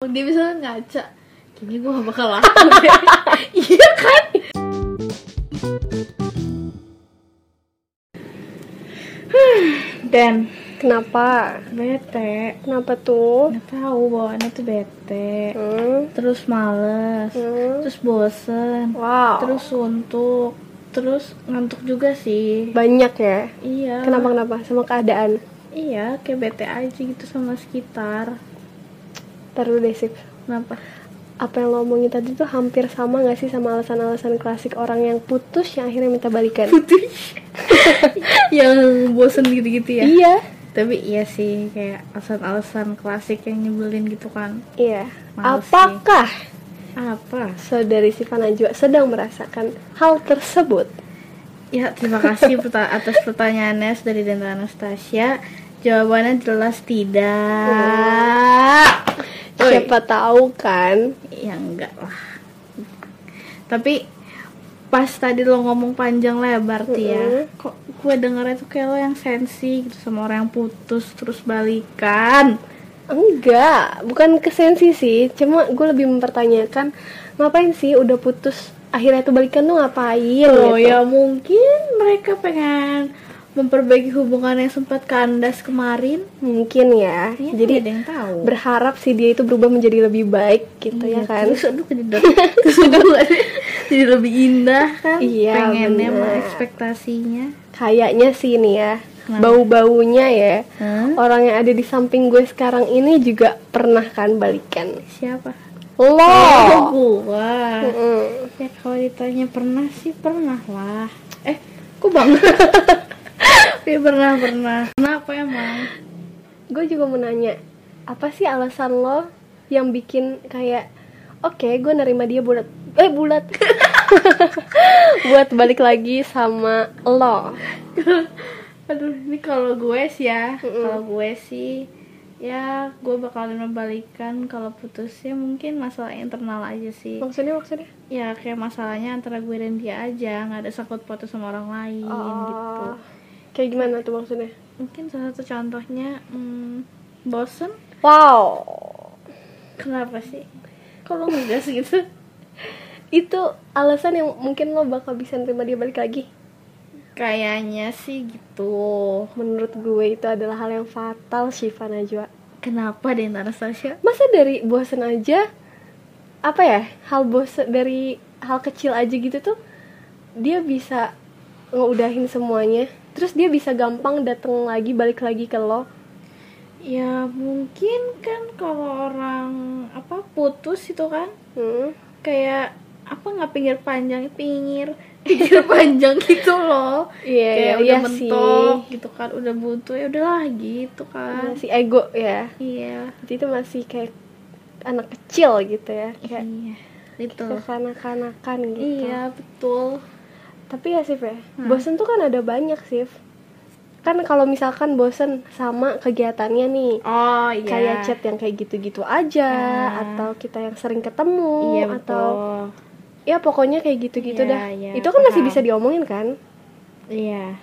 dia bisa ngaca kayaknya gue gak bakal laku iya kan dan Kenapa? bete Kenapa tuh? nggak tahu bawaannya tuh bete Hmm. terus males Hmm. terus bosen Wow. terus suntuk terus ngantuk juga sih banyak ya. iya Kenapa kenapa? Sama keadaan. iya kayak bete aja gitu sama sekitar Taruh deh sip. kenapa Apa yang lo omongin tadi tuh hampir sama gak sih sama alasan-alasan klasik orang yang putus yang akhirnya minta balikan? yang bosen gitu-gitu ya Iya. tapi iya sih kayak alasan-alasan klasik yang nyebelin gitu kan Iya. Males sih. Apakah apa saudari Siva Najwa sedang merasakan hal tersebut? ya terima kasih atas pertanyaannya dari Denta Anastasia jawabannya jelas tidak Woi. Siapa tahu kan? ya enggak lah tapi pas tadi lo ngomong panjang lebar tuh ya Mm-mm. kok gue dengernya tuh kayak lo yang sensi gitu sama orang yang putus terus balikan Enggak, bukan kesensi sih. Cuma gue lebih mempertanyakan ngapain sih udah putus akhirnya tuh balikan tuh ngapain oh gitu. ya mungkin mereka pengen memperbaiki hubungan yang sempat kandas kemarin Mungkin ya. Ya, Jadi ada yang tahu berharap sih dia itu berubah menjadi lebih baik gitu ya kan. terus aduh aduh, jadi lebih indah kan Iya, pengennya bener. mah ekspektasinya Kayaknya sih nih ya. Kenapa? Bau-baunya ya. Hah? Orang yang ada di samping gue sekarang ini juga pernah kan balikan. siapa Lo. oh gua Mm-mm. ya kalau ditanya pernah sih pernah lah eh kok bangga ya pernah pernah. Kenapa emang? Gue juga mau nanya, apa sih alasan lo yang bikin kayak oke gue nerima dia bulat eh bulat. Buat balik lagi sama lo. Aduh ini kalau gue sih ya kalau gue sih ya gue bakalan membalikan kalau putusnya mungkin masalah internal aja sih. Maksudnya maksudnya? Ya kayak masalahnya antara gue dan dia aja nggak ada sangkut pautnya sama orang lain gitu. Oh, kayak gimana tuh maksudnya? Mungkin salah satu contohnya hmm, bosen. Wow. Kenapa sih? Kalau ngegas gitu? Itu alasan yang mungkin lo bakal bisa nerima dia balik lagi. Kayaknya sih gitu. Menurut gue itu adalah hal yang fatal Syifa Najwa. Kenapa deh Anastasia masa dari bosen aja apa ya hal bosen dari hal kecil aja gitu tuh dia bisa ngeudahin semuanya terus dia bisa gampang dateng lagi balik lagi ke lo. Ya mungkin kan kalau orang apa putus itu kan? Hmm. kayak apa nggak pinggir panjang pinggir pinggir panjang gitu loh. Iya, kayak iya, udah iya mentok sih. gitu kan udah butuh ya udahlah gitu kan. Masih ego ya. Iya. Berarti itu masih kayak anak kecil gitu ya. Kayak iya itu. kekanak-kanakan gitu. Iya betul tapi ya Sif ya bosen tuh kan ada banyak Sif. Kan kalau misalkan bosen sama kegiatannya nih oh iya. kayak chat yang kayak gitu-gitu aja Ah. atau kita yang sering ketemu iya atau ya pokoknya kayak gitu-gitu Iya, dah. iya, itu kan masih bisa diomongin kan? Iya.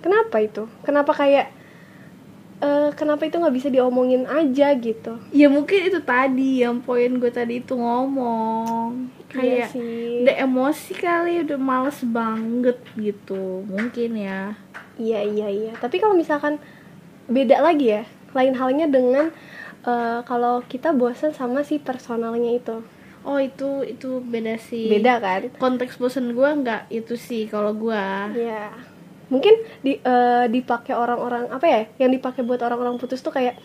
Kenapa itu? Kenapa kayak eh kenapa itu nggak bisa diomongin aja gitu? Ya mungkin itu tadi yang poin gue tadi itu ngomong Iya kayak sih. udah emosi kali udah males banget gitu mungkin ya Iya iya iya. Tapi kalau misalkan beda lagi ya, lain halnya dengan eh, kalau kita bosan sama si personalnya itu. oh itu itu beda sih Beda kan? konteks bosen gue nggak itu sih kalau gue Iya. Mungkin di eh, dipakai orang-orang apa ya? Yang dipakai buat orang-orang putus tuh kayak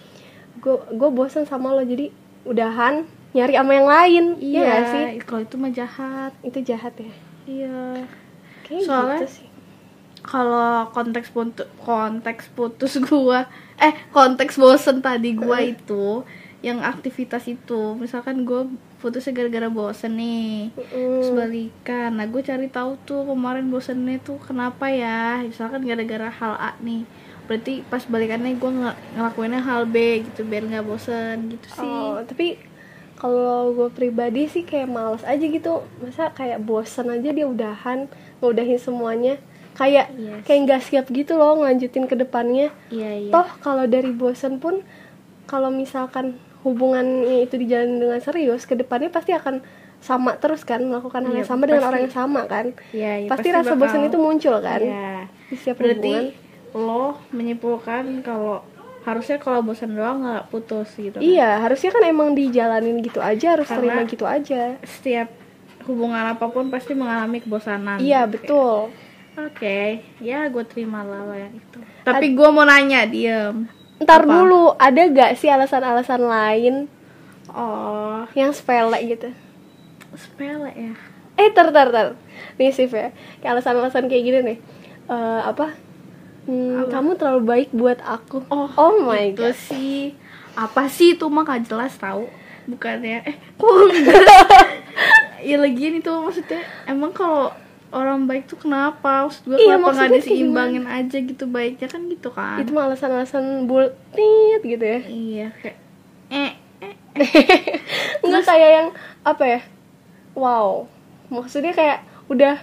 gue gue bosan sama lo jadi udahan nyari sama yang lain. Iya nggak sih? kalau itu mah jahat Itu jahat ya. iya Kayak Soalnya- gitu sih. kalau konteks putus konteks putus gua eh konteks bosen tadi gua itu yang aktivitas itu misalkan gua putusnya gara-gara bosen nih terus Mm. balikan nah gue cari tahu tuh kemarin bosennya tuh kenapa ya misalkan gara-gara hal A nih berarti pas balikannya gue ng- ngelakuinnya hal B gitu biar nggak bosen gitu sih Oh, tapi kalau gue pribadi sih kayak males aja gitu. Masa kayak bosan aja dia udahan ngeudahin semuanya. Kayak Iya kayak nggak siap gitu loh ngelanjutin ke depannya. Iya iya. Toh kalau dari bosan pun kalau misalkan hubungannya itu dijalani dengan serius ke depannya pasti akan sama terus kan melakukan hal Iya, yang sama dengan pasti. orang yang sama kan. Iya, iya, pasti, rasa bakal- bosan itu muncul kan Iya. di setiap Berarti hubungan. lo menyimpulkan kalau harusnya kalau bosan doang nggak putus gitu. kan? iya harusnya kan emang dijalanin gitu aja harus Karena- terima gitu aja Setiap hubungan apa pun pasti mengalami kebosanan. iya Oke. betul Oke, ya gue terima lah yang itu. Tapi gue mau nanya, diem. ntar Apa? dulu ada gak sih alasan-alasan lain Oh, yang sepele gitu sepele ya. eh tar tar nih Sif ya kayak alasan-alasan kayak gini nih Eh, apa Hmm, kamu terlalu baik buat aku. Oh, oh my itu god. sih. Apa sih? Itu mah gak jelas tahu. Bukannya eh kok? Ya lagian itu maksudnya emang kalau orang baik tuh kenapa? Maksud gue Iya, kenapa nggak diseimbangin aja gitu baiknya kan gitu kan. Itu mah alasan-alasan bullshit gitu ya. Iya kayak eh eh nggak kayak yang apa ya? Wow. Maksudnya kayak udah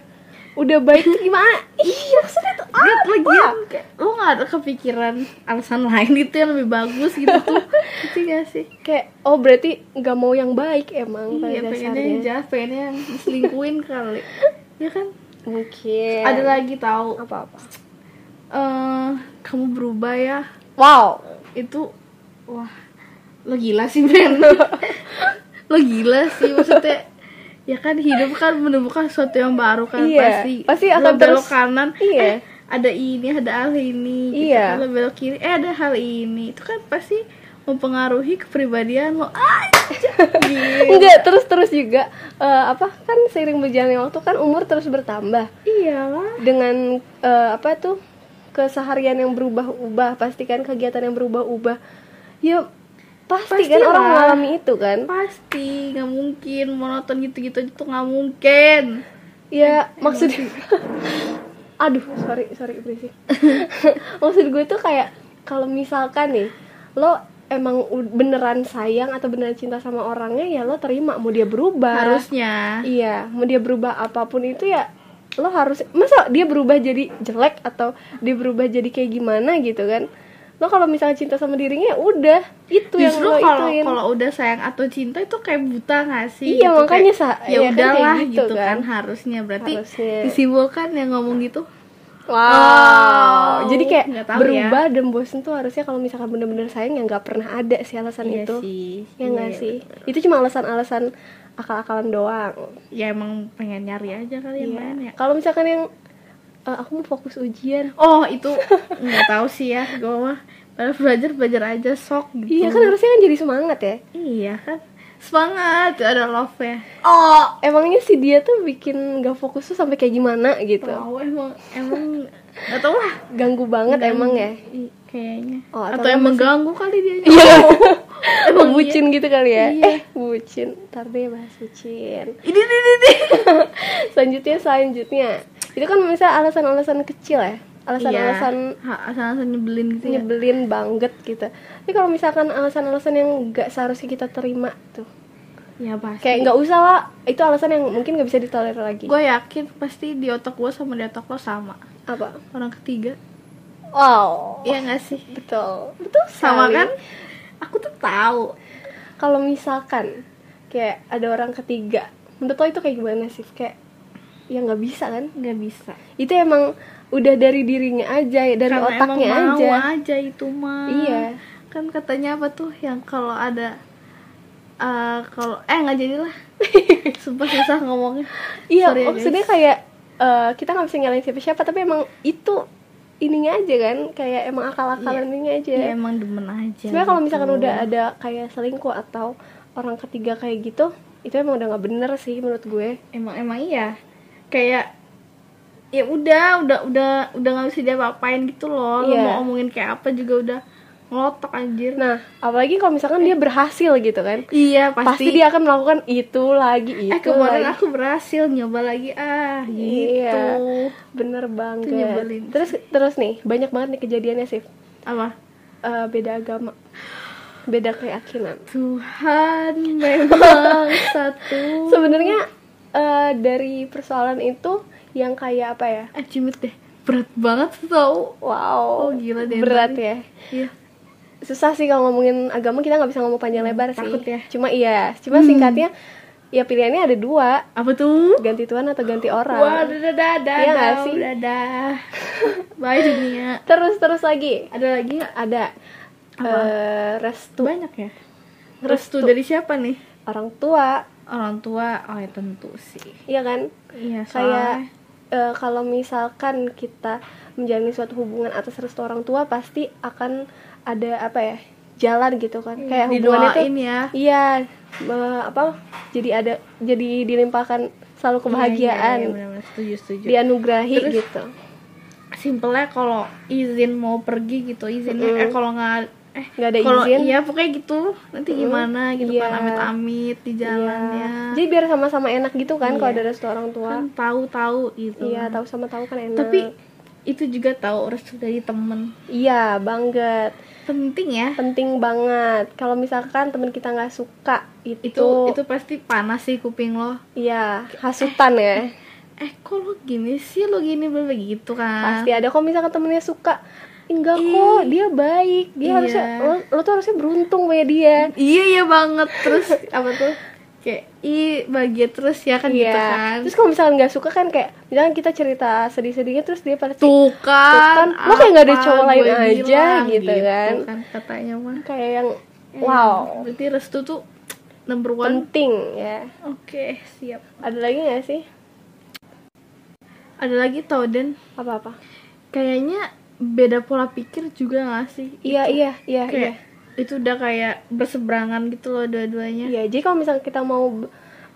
udah baik gimana? Iya maksudnya tuh apa? lagian kayak lo gak ada kepikiran alasan lain itu yang lebih bagus gitu tuh. Gitu gak sih? Kayak oh berarti nggak mau yang baik emang pada iya pengennya dasarnya. yang jahat pengennya yang diselingkuin kali. Ya kan? Mungkin. Ada lagi tahu? Apa apa eh kamu berubah ya. Wow. Itu wah lo gila sih Ben. Lo gila sih maksudnya ya kan hidup kan menemukan sesuatu yang baru kan Iya, pasti pasti Lo akan belok terus- kanan iya. eh, ada ini ada hal ini gitu Iya. kan. lo belok kiri eh ada hal ini itu kan pasti mempengaruhi kepribadian lo gitu. enggak terus terus juga eh, apa kan seiring berjalannya waktu kan umur terus bertambah iyalah dengan eh, apa tuh keseharian yang berubah-ubah pasti kan kegiatan yang berubah-ubah ya pasti kan Pastilah. orang mengalami itu kan? Pasti nggak mungkin. Monoton gitu-gitu tuh nggak mungkin. Ya maksudnya aduh sorry sorry berisik maksud gue tuh kayak kalau misalkan nih lo emang beneran sayang atau beneran cinta sama orangnya ya lo terima. Mau dia berubah. Harusnya. Iya mau dia berubah apa pun itu ya lo harus masa dia berubah jadi jelek atau dia berubah jadi kayak gimana gitu kan lo kalau misalnya cinta sama dirinya ya udah itu yang Justru lo kalau kalau udah sayang atau cinta itu kayak buta gak sih? Iya, Gitu, makanya kayak, sa- ya iya kan udahlah kayak gitu gitu, kan. kan. harusnya berarti Harusnya. disimpulkan yang ngomong gitu. wow Wow. jadi kayak tahu berubah dan bosen tuh harusnya kalau misalkan bener-bener sayang ya nggak pernah ada sih alasan Iya itu sih. ya nggak Iya. sih itu cuma alasan-alasan akal-akalan doang Ya emang pengen nyari aja kali yang Iya. lain ya. kalau misalkan yang eh, aku mau fokus ujian Oh itu nggak tahu sih ya gue mah Padahal belajar belajar aja sok gitu. iya kan harusnya kan jadi semangat ya Iya kan. Semangat ada love ya. oh emangnya si dia tuh bikin gak fokus tuh sampai kayak gimana gitu Tahu emang emang nggak tahu lah. ganggu banget emang ya Kayaknya. Oh, atau atau yang masih- mengganggu kali dia. Iya. Emang Emang bucin gitu kali ya Iya. Eh bucin Ntar deh bahas bucin Ini ini ini. Selanjutnya selanjutnya Itu kan misalnya alasan-alasan kecil ya Alasan-alasan Iya. alasan nyebelin gitu ya. nyebelin banget gitu Tapi kalau misalkan alasan-alasan yang gak seharusnya kita terima tuh Ya pasti. Kayak nggak usah lah Itu alasan yang mungkin gak bisa ditolerir lagi gue yakin pasti di otak gue sama di otak lo sama. Apa? Orang ketiga. Wow Iya gak sih? Betul Betul Sama sekali. kan? Aku tuh tahu. Kalau misalkan Kayak ada orang ketiga Menurut lo itu kayak gimana sih? Kayak Ya nggak bisa kan Nggak bisa. itu emang udah dari dirinya aja dari Karena otaknya emang mau aja aja itu mah. Iya. Kan katanya apa tuh yang kalau ada eh kalau eh nggak jadilah. Sumpah susah ngomongnya. iya Sorry ya, maksudnya guys. kayak eh, kita nggak bisa nyalain siapa siapa tapi emang itu ininya aja kan kayak emang akal-akalan ininya aja Ya emang demen aja. sebenarnya kalau gitu. misalkan udah ada kayak selingkuh atau orang ketiga kayak gitu itu emang udah nggak bener sih menurut gue emang emang iya kayak ya udah udah udah udah nggak bisa dia apain gitu loh. Lo Iya. mau omongin kayak apa juga udah ngelotok anjir. Nah apalagi kalau misalkan dia berhasil gitu kan. Iya pasti, dia akan melakukan itu lagi itu eh kemarin lagi. aku berhasil nyoba lagi. Ah gitu. Iya. bener banget. Terus terus nih banyak banget nih kejadiannya sih apa? Eh, beda agama. Beda keyakinan. Tuhan memang satu. Sebenarnya eh, dari persoalan itu yang kayak apa ya? Eh cimit deh. Berat banget tau. Wow. Oh, gila deh, berat ya. Iya. Susah sih kalau ngomongin agama kita nggak bisa ngomong panjang lebar sih. takut ya. cuma iya cuma singkatnya ya pilihannya ada dua. Apa tuh? ganti Tuhan atau ganti orang. Wah, dadah, dadah, Iya nggak dadah, sih? dadah. Bye dunia. terus terus lagi. Ada lagi ada. Apa? eh, restu. Banyak ya. Restu dari siapa nih? orang tua Orang tua. Oh, ya tentu sih. iya kan Iya, kayak soalnya eh, kalau misalkan kita menjalani suatu hubungan atas restu orang tua pasti akan ada apa ya jalan gitu kan kayak hubungan itu didoain ya. iya eh, apa jadi ada jadi dilimpahkan selalu kebahagiaan Iya, iya, iya, setuju, setuju. dianugerahi Terus- gitu Simpelnya kalau izin mau pergi gitu, izinnya Mm-mm. eh kalau nggak eh nggak ada kalau izin. iya pokoknya gitu. Nanti gimana gitu Iya. kan amit-amit di jalannya. Iya. jadi biar sama-sama enak gitu kan kalau Iya. ada restu orang tua. Kan tahu-tahu gitu iya tahu sama tahu kan enak. Tapi itu juga tahu restu dari temen. Iya banget. Penting ya. Penting banget. Kalau misalkan teman kita nggak suka itu itu itu pasti panas sih kuping lo. Iya hasutan ya. Eh kok lo gini sih? Lo gini begitu kan. Pasti ada. Kalau misalkan temennya suka enggak Ih. kok dia baik. Dia Iya. harusnya lo, lo tuh harusnya beruntung punya dia. Iya iya banget. Terus apa tuh? Kayak ih bahagia terus ya kan gitu kan. Terus kalau misalkan nggak suka kan kayak misalkan kita cerita sedih-sedihnya terus dia pada tuh kan kan, lo kayak nggak ada apa cowok lain aja bilang, gitu kan. katanya mah. Kayak yang Eh, wow. berarti restu tuh number one. Penting ya. Oke siap. Ada lagi nggak sih? Ada lagi tau dan apa-apa. Kayaknya beda pola pikir juga gak sih? Iya iya iya iya kayak itu udah kayak berseberangan gitu loh dua-duanya. Iya jadi kalau misalkan kita mau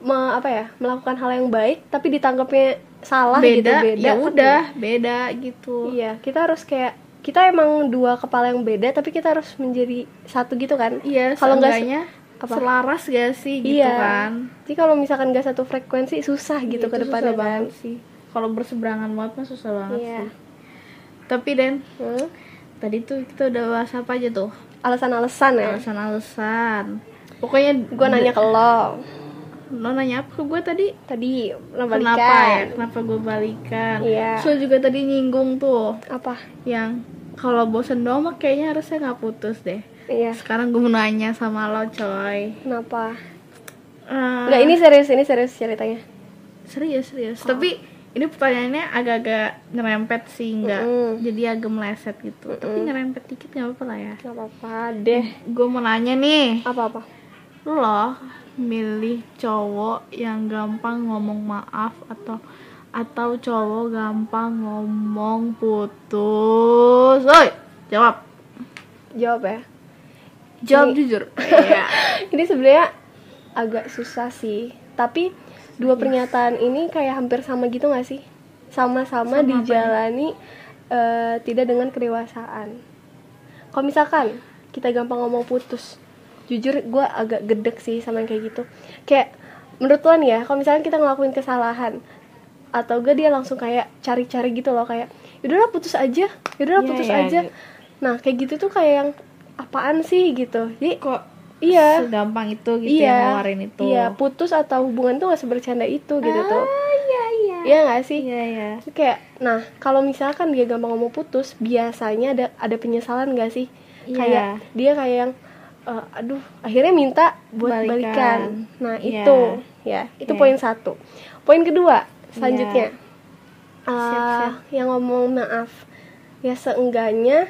me- apa ya melakukan hal yang baik tapi ditangkapnya salah gitu beda, beda ya tapi- udah beda gitu. Iya kita harus kayak kita emang dua kepala yang beda tapi kita harus menjadi satu gitu kan? Iya Kalau nggak se- seenggaknya apa? selaras gak sih gitu iya. kan? Jadi kalau misalkan nggak satu frekuensi susah gitu Itu ke depannya kan banget sih. Kalau berseberangan banget mah susah banget Iya. sih tapi Den Hmm? tadi tuh kita udah bahas apa aja tuh? Alasan-alasan ya? Alasan-alasan. Pokoknya gue nanya ke lo. Lo nanya apa ke gue tadi? Tadi lo kenapa ya? balikan. Kenapa gue balikan? Iya. so juga tadi nyinggung tuh. Apa? Yang kalau bosen doang mah kayaknya harusnya nggak putus deh. Iya. Sekarang gue mau nanya sama lo coy. Kenapa? Eh, Enggak ini serius ini serius ceritanya. Serius serius. Oh. tapi ini pertanyaannya agak-agak ngerempet sih nggak Mm-mm. jadi agak meleset gitu. Tapi ngerempet dikit nggak apa-apa lah ya. Nggak apa-apa deh. Gue mau nanya nih. Apa-apa? Lo milih cowok yang gampang ngomong maaf atau atau cowok gampang ngomong putus? Oi jawab. Jawab ya. Jawab Ini- jujur. Iya. Ini sebenarnya agak susah sih. Tapi dua pernyataan ini kayak hampir sama gitu gak sih? Sama-sama Sama apa dijalani eh, tidak dengan kedewasaan. Kalau misalkan kita gampang ngomong putus jujur gue agak gedek sih sama yang kayak gitu. Kayak menurut lo nih ya kalau misalkan kita ngelakuin kesalahan atau gak dia langsung kayak cari-cari gitu loh kayak yaudahlah putus aja yaudahlah Iya, putus iya, aja. gitu. nah kayak gitu tuh kayak yang apaan sih? gitu. Jadi kok iya segampang itu gitu iya, ya nawarin itu Iya, putus atau hubungan tuh gak sebercanda itu gitu tuh. iya iya Iya gak sih? iya iya Kayak, nah kalau misalkan dia gampang ngomong putus, biasanya ada ada penyesalan gak sih? Iya. Kayak dia kayak yang, eh, aduh, akhirnya minta buat Balikan. balikan. Nah Iya. itu, ya itu Oke. poin satu. Poin kedua, selanjutnya, Siap, eh, siap. yang ngomong maaf, ya seenggaknya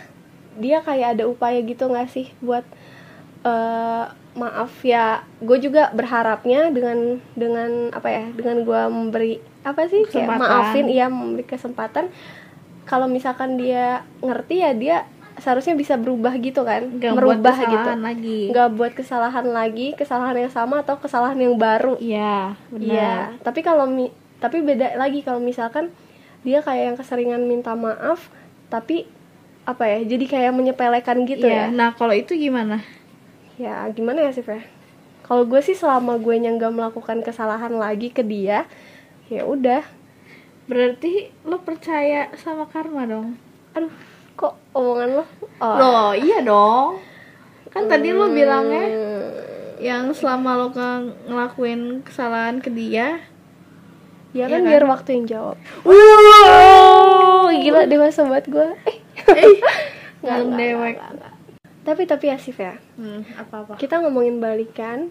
dia kayak ada upaya gitu gak sih buat eh, maaf ya gue juga berharapnya dengan dengan apa ya dengan gue memberi apa sih kayak maafin iya memberi kesempatan. Kalau misalkan dia ngerti ya dia seharusnya bisa berubah gitu kan buat merubah gitu. kesalahan lagi. Nggak buat kesalahan lagi kesalahan yang sama atau kesalahan yang baru. Iya benar. Iya, tapi kalau tapi beda lagi kalau misalkan dia kayak yang keseringan minta maaf, tapi apa ya? Jadi kayak menyepelekan gitu Iya, ya. nah kalau itu gimana Ya gimana ya sih, Fe? Kalau gue sih selama gue yang gak melakukan kesalahan lagi ke dia, ya udah. berarti lo percaya sama karma dong Aduh, kok omongan lo? Oh. Loh, iya dong. Kan tadi lo bilangnya Hmm, yang selama lo ke- ngelakuin kesalahan ke dia. ya Iya kan, kan? biar waktu yang jawab. Wow, gila dewasa banget gue. Eh, Eh, nggak, dewek. Tapi tapi asif ya Hmm, apa-apa? kita ngomongin balikan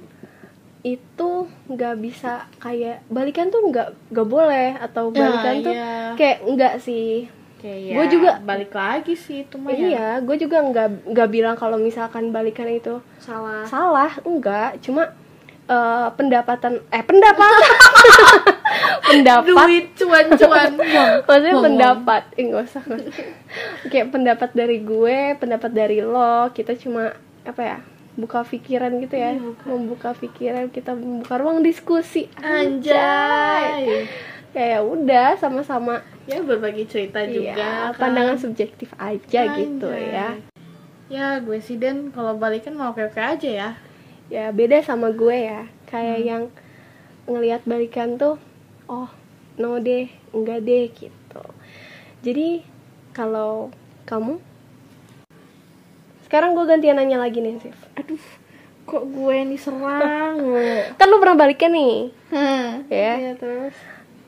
itu nggak bisa kayak balikan tuh nggak nggak boleh atau Ya, balikan tuh iya. kayak nggak sih Kayak Gua juga- balik lagi sih itu mah ya. iya gue juga nggak nggak bilang kalau misalkan balikan itu Salah. salah enggak cuma eh, pendapatan eh pendapat pendapat Duit cuan-cuan. maksudnya Ngomong. pendapat eh, nggak usah kayak pendapat dari gue pendapat dari lo kita cuma apa ya buka pikiran gitu ya Iya, buka. membuka pikiran kita membuka ruang diskusi Anjay. kayak udah sama-sama Ya berbagi cerita iya, juga. kan. pandangan subjektif aja gitu Anjay. ya Ya gue sih Dan kalau balikan mau oke-oke aja ya. Ya beda sama gue ya kayak Hmm. yang ngelihat balikan tuh oh no deh enggak deh gitu jadi kalau kamu sekarang gue gantian nanya lagi nih Sif Aduh, kok gue nih serang kan lu pernah balikan nih Hmm. Ya. Iya, terus.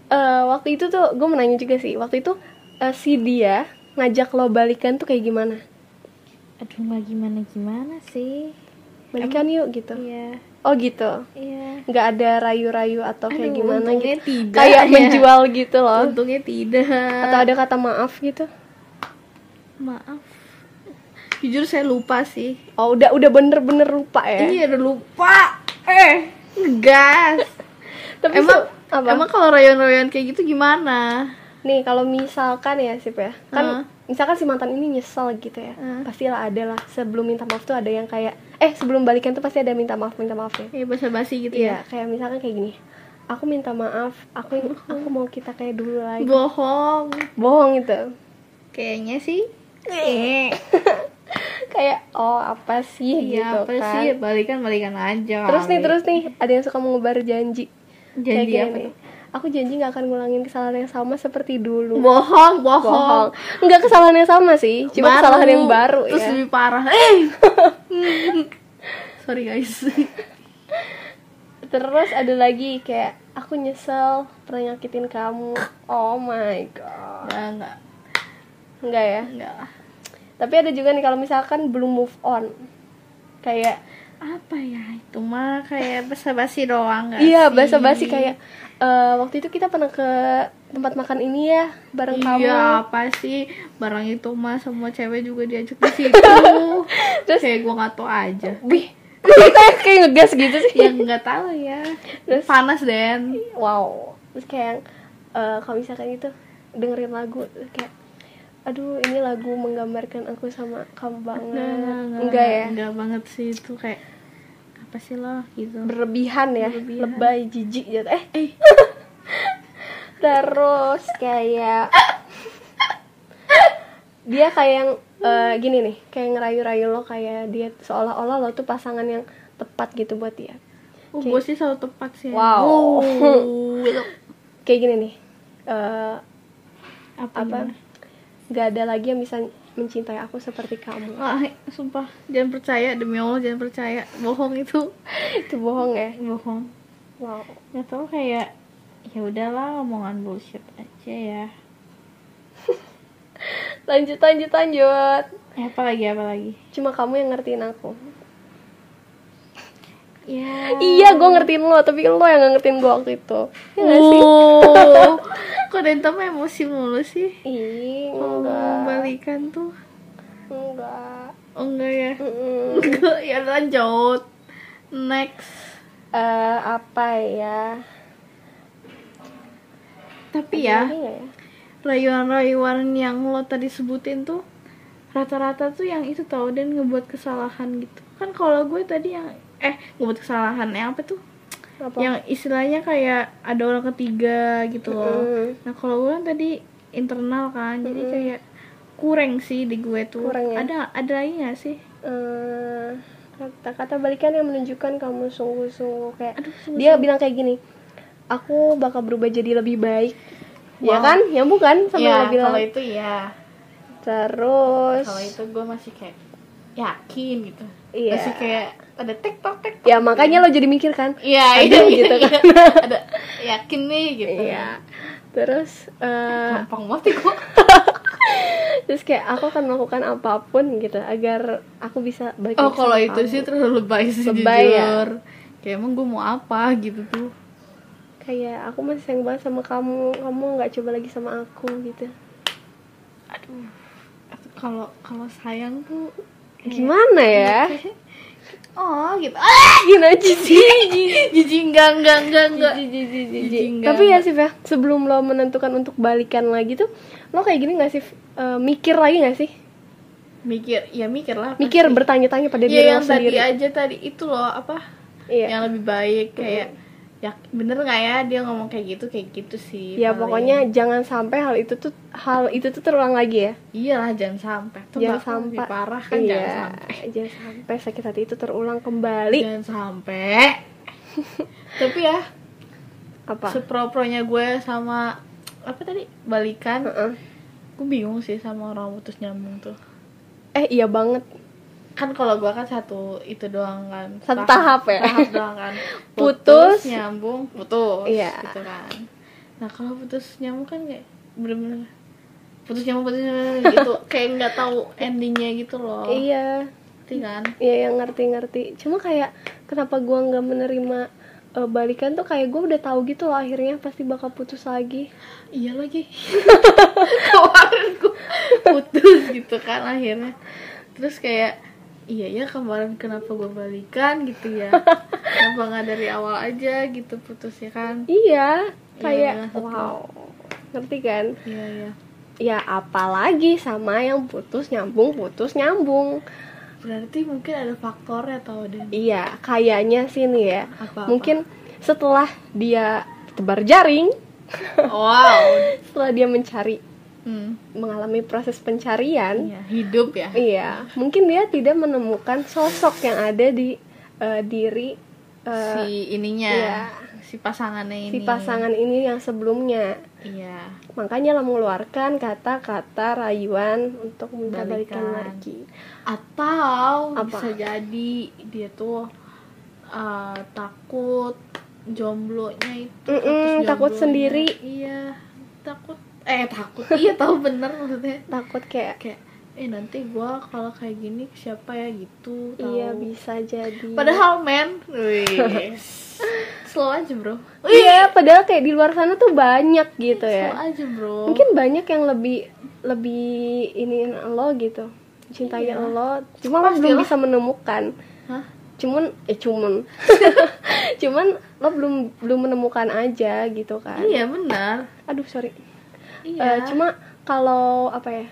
Eh, waktu itu tuh gue mau nanya juga sih waktu itu eh, si dia ngajak lo balikan tuh kayak gimana Aduh, nggak gimana-gimana sih. Balikan yuk gitu Iya. oh gitu Iya. nggak ada rayu-rayu atau kayak Aduh, gimana untungnya gitu tidak kayak ya. menjual gitu loh Untungnya tidak. atau ada kata maaf gitu Maaf. Jujur saya lupa sih. oh udah udah bener-bener lupa ya Iya, udah lupa. Eh, gas. tapi emang se- apa emang kalau rayon-rayon kayak gitu gimana? nih kalau misalkan ya sip ya kan Heeh. misalkan si mantan ini nyesel gitu ya Heeh. pastilah ada lah sebelum minta maaf tuh ada yang kayak eh sebelum balikan tuh pasti ada minta maaf minta maafnya Kayak basa-basi gitu iya kayak misalkan kayak gini aku minta maaf aku aku mau kita kayak dulu ya. lagi Bohong. bohong itu Kayaknya sih. kayak oh apa sih Iya, gitu apa kan sih? Balikan-balikan aja. terus nih terus nih ada yang suka mengubar janji kayak Janji gini apa tuh? aku janji nggak akan ngulangin kesalahan yang sama seperti dulu Bohong, bohong. bohong nggak kesalahan yang sama sih cuma kesalahan yang baru Terus ya lebih parah. Eh. Sorry guys. terus ada lagi kayak aku nyesel pernah nyakitin kamu oh my god Enggak, enggak. enggak ya Enggak tapi ada juga nih kalau misalkan belum move on kayak Apa ya? Itu mah kayak basa-basi doang nggak iya sih? basa-basi kayak eh, waktu itu kita pernah ke tempat makan ini ya bareng kamu Iya, apa sih? Barang itu mah semua cewek juga diajak di situ. Terus- kayak gua nggak tahu aja. Wih, kok kita kayak ngegas gitu sih Yang nggak tahu ya. Terus- Panas Den. wow terus kayak yang, eh, kalau misalkan itu dengerin lagu kayak aduh ini lagu menggambarkan aku sama kamu banget enggak ya Enggak banget sih itu kayak apa sih lo gitu. berlebihan ya Berlebihan. lebay jijik gitu eh Eh, terus kayak dia kayak yang eh, gini nih kayak ngerayu-rayu lo kayak dia seolah-olah lo tuh pasangan yang tepat gitu buat dia. Oh, gue sih selalu tepat sih. Wow. Oh, kayak gini nih eh, apa? apa? gimana? nggak ada lagi yang bisa mencintai aku seperti kamu. Wah, sumpah. Jangan percaya demi Allah jangan percaya. Bohong itu. Itu bohong ya? Bohong. Wow. Nggak tahu kayak ya udahlah omongan bullshit aja ya. Lanjut lanjut lanjut. Eh, apa lagi apa lagi? Cuma kamu yang ngertiin aku. Ya. Iya gue ngertiin lo tapi lo yang ngertiin gue waktu itu. Ya nggak sih? Oh. Kok Denta mah emosi mulu sih? Ih enggak. ngomong balikan tuh. Enggak. Oh enggak ya? Enggak ya lanjut. Next. Eh, apa ya tapi ya ya? rayuan-rayuan yang lo tadi sebutin tuh rata-rata tuh yang itu tau dan ngebuat kesalahan gitu. Kan kalau gue tadi yang eh ngebuat kesalahan yang apa tuh? Apa? Yang istilahnya kayak ada orang ketiga gitu loh. Mm-mm. nah kalau gue kan tadi internal kan jadi kayak kurang sih di gue tuh. Kurang ya? ada ada lagi gak sih? Eh, kata-kata balikan yang menunjukkan kamu sungguh-sungguh kayak Aduh, sungguh-sungguh. dia bilang kayak gini aku bakal berubah jadi lebih baik ya Wow. kan yang bukan sama ya bilang kalau itu ya terus kalau itu gue masih kayak yakin gitu Iya. masih kayak ada tiktok tiktok ya makanya lo jadi mikir kan Iya, Aduh, iya, gitu kan. iya. Ada yakin nih gitu. iya terus eh, Gampang banget kok. terus kayak aku akan melakukan apa pun gitu agar aku bisa balik oh kalau itu sih terlalu lebay sih Lebay ya? jujur kayak emang gue mau apa gitu tuh kayak aku masih sayang banget sama kamu. Kamu nggak coba lagi sama aku gitu. Aduh. Kalau kalau sayang tuh gimana ya? Oh gitu. Ah! Gini aja sih? Jijik. Enggak enggak enggak enggak. Jijik, enggak, tapi ya sih ya sebelum lo menentukan untuk balikan lagi tuh lo kayak gini nggak sih Eh, mikir lagi nggak sih? Mikir ya mikir lah mikir bertanya-tanya pada Iya diri yang lo tadi sendiri. aja tadi itu loh apa? Iya. Yang lebih baik kayak ya bener nggak ya dia ngomong kayak gitu kayak gitu sih ya paling. pokoknya jangan sampai hal itu tuh hal itu tuh terulang lagi ya. Iyalah jangan sampai. Tuh jangan sampai. parah kan iya, jangan sampai. jangan sampai sakit hati itu terulang kembali. Jangan sampai. Tapi ya apa? sepro-pronya gue sama apa tadi balikan. Heeh. gue bingung sih sama orang putus nyambung tuh. Eh iya banget kan kalau gue kan satu itu doang kan. Satu tahap. ya? tahap doang kan. Putus. nyambung putus Iya. gitu kan. Nah kalau putus nyambung kan kayak bener-bener putus nyambung putus nyambung gitu. Kayak nggak tahu endingnya gitu loh. Iya. Ngerti kan? Iya yang ngerti-ngerti. Cuma kayak kenapa gua nggak menerima eh, balikan tuh kayak gue udah tahu gitu loh akhirnya pasti bakal putus lagi. Iya lagi. Kemarin gue putus gitu kan akhirnya. Terus kayak iya ya kemarin kenapa gue balikan gitu ya? Kenapa nggak dari awal aja gitu putus ya kan? Iya Iya, kayak bener, wow ngerti kan? Iya iya. Ya apalagi sama yang putus nyambung putus nyambung. Berarti mungkin ada faktornya tau deh iya kayaknya sih nih ya. Apa-apa? mungkin setelah dia tebar jaring. Wow. Setelah dia mencari hmm, mengalami proses pencarian iya, hidup ya iya mungkin dia tidak menemukan sosok yang ada di eh, diri eh, si ininya iya. si pasangannya ini si pasangan ini yang sebelumnya iya makanya lah mengeluarkan kata-kata rayuan untuk minta balikan Balikan. lagi atau Apa? bisa jadi dia tuh uh, takut jomblonya itu Mm-mm, terus takut sendiri. iya takut eh takut. Iya tahu bener maksudnya. Takut kayak kayak eh nanti gua kalau kayak gini siapa ya? Gitu tahu. iya bisa jadi. Padahal men slow aja bro. Iya padahal kayak di luar sana tuh banyak gitu slow ya aja bro. Mungkin banyak yang lebih lebih ini lo gitu cintai Iya. lo. Cuma lo belum bisa menemukan. Hah? cuman eh cuman. Cuman lo belum belum menemukan aja gitu kan. Iya benar. Aduh sorry iya. Eh, cuma kalau apa ya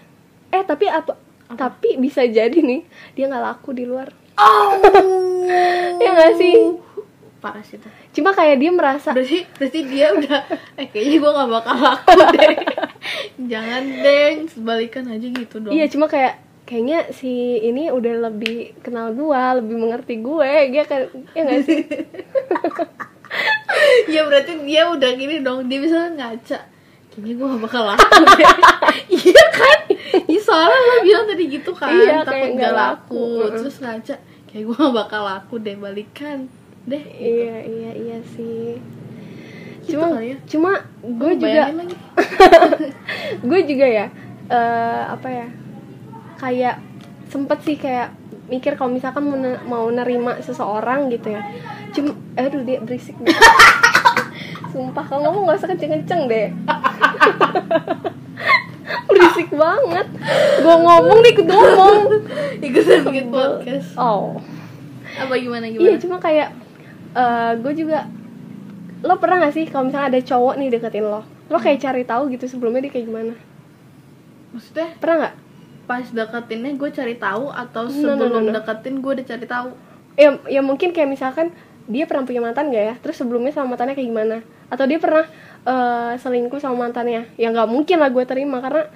eh tapi apa, tapi bisa jadi nih dia nggak laku di luar. Oh. Ya nggak sih? Parah sih tuh cuma kayak dia merasa berarti berarti dia udah eh kayaknya gue gak bakal laku deh. Jangan deng sebalikan aja gitu dong. Iya cuma kayak kayaknya si ini udah lebih kenal gua lebih mengerti gue dia kan ya nggak sih? Ya berarti dia udah gini dong. Dia bisa ngaca kayaknya gue gak bakal laku deh. Iya kan? Iya soalnya lo bilang tadi gitu kan Iya, takut gak laku. laku. Terus ngaca kayak gue gak bakal laku deh balikan deh iya iya iya sih. Gitu cuma ya. cuma gue juga gue juga ya eh apa ya kayak sempet sih kayak mikir kalau misalkan mau, mau nerima seseorang gitu ya. Cuma aduh dia berisik. sumpah kalau ngomong gak usah kenceng-kenceng deh. Berisik banget. Gue ngomong nih ikut ngomong. Ikutan bikin podcast. Oh. Apa gimana iya gimana cuma kayak eh gue juga lo pernah gak sih kalau misalnya ada cowok nih deketin lo? Lo kayak cari tahu gitu sebelumnya dia kayak gimana? Maksudnya? Pernah nggak? Pas deketinnya gue cari tahu atau No, no, sebelum no, no. deketin gue udah cari tahu? Ya ya mungkin kayak misalkan dia pernah punya mantan gak ya? Terus sebelumnya sama mantannya kayak gimana? Atau dia pernah eh, selingkuh sama mantannya? Ya nggak mungkin lah gue terima karena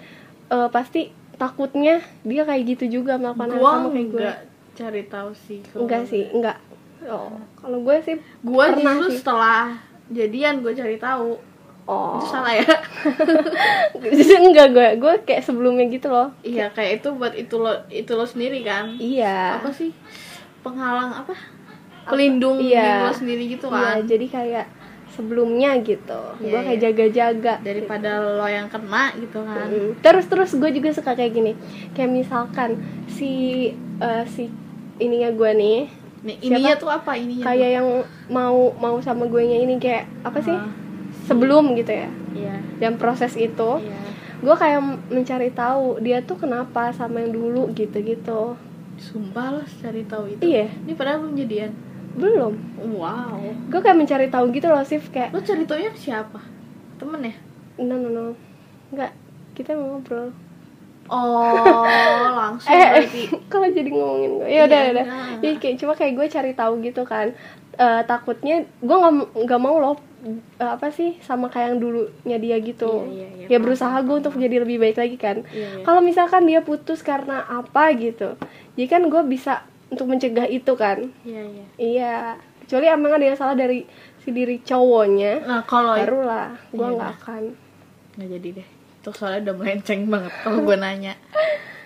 eh, pasti takutnya dia kayak gitu juga melakukan hal gue sama kayak gue enggak cari tahu sih enggak sih enggak oh. Kalau gue sih gue pernah justru sih. setelah jadian gue cari tahu. Oh. Itu salah ya? Enggak gue gue kayak sebelumnya gitu loh. Iya kayak itu buat itu lo itu lo sendiri kan? Iya. Apa sih? Penghalang apa pelindung Iya. diri lo sendiri gitu Iya, kan? jadi kayak sebelumnya gitu. Iya, gue kayak iya. jaga-jaga daripada lo yang kena gitu kan. Mm. terus terus gue juga suka kayak gini. Kayak misalkan si eh, si ininya gue nih. Nih Siapa? ininya tuh apa? Ininya kayak yang mau mau sama gue nya ini kayak apa sih? Ah. sebelum gitu ya. Tuh? iya. Dan proses itu. Iya. Gue kayak mencari tahu dia tuh kenapa sama yang dulu gitu gitu sumpah lo cari tahu itu. Iya. Ini padahal belum jadian belum. Wow. Gue kayak mencari tahu gitu loh sih kayak lo cari ke siapa? Temen ya? No no no. Nggak. Kita mau ngobrol. Oh langsung eh berarti. kalau jadi ngomongin gue ya udah Iya, udah. Iya, kayak cuma kayak gue cari tahu gitu kan. Eh, takutnya gue nggak nggak mau loh eh, apa sih sama kayak yang dulunya dia gitu. Iya, iya, iya, ya berusaha gue untuk jadi lebih baik lagi kan. Iya, iya. kalau misalkan dia putus karena apa gitu jadi kan gue bisa untuk mencegah itu kan? Iya iya. Iya. Kecuali emang ada yang salah dari si diri cowoknya nah kalau barulah. Gue Iya, nggak nah. akan. Nggak jadi deh. Itu soalnya udah melenceng banget kalau gue nanya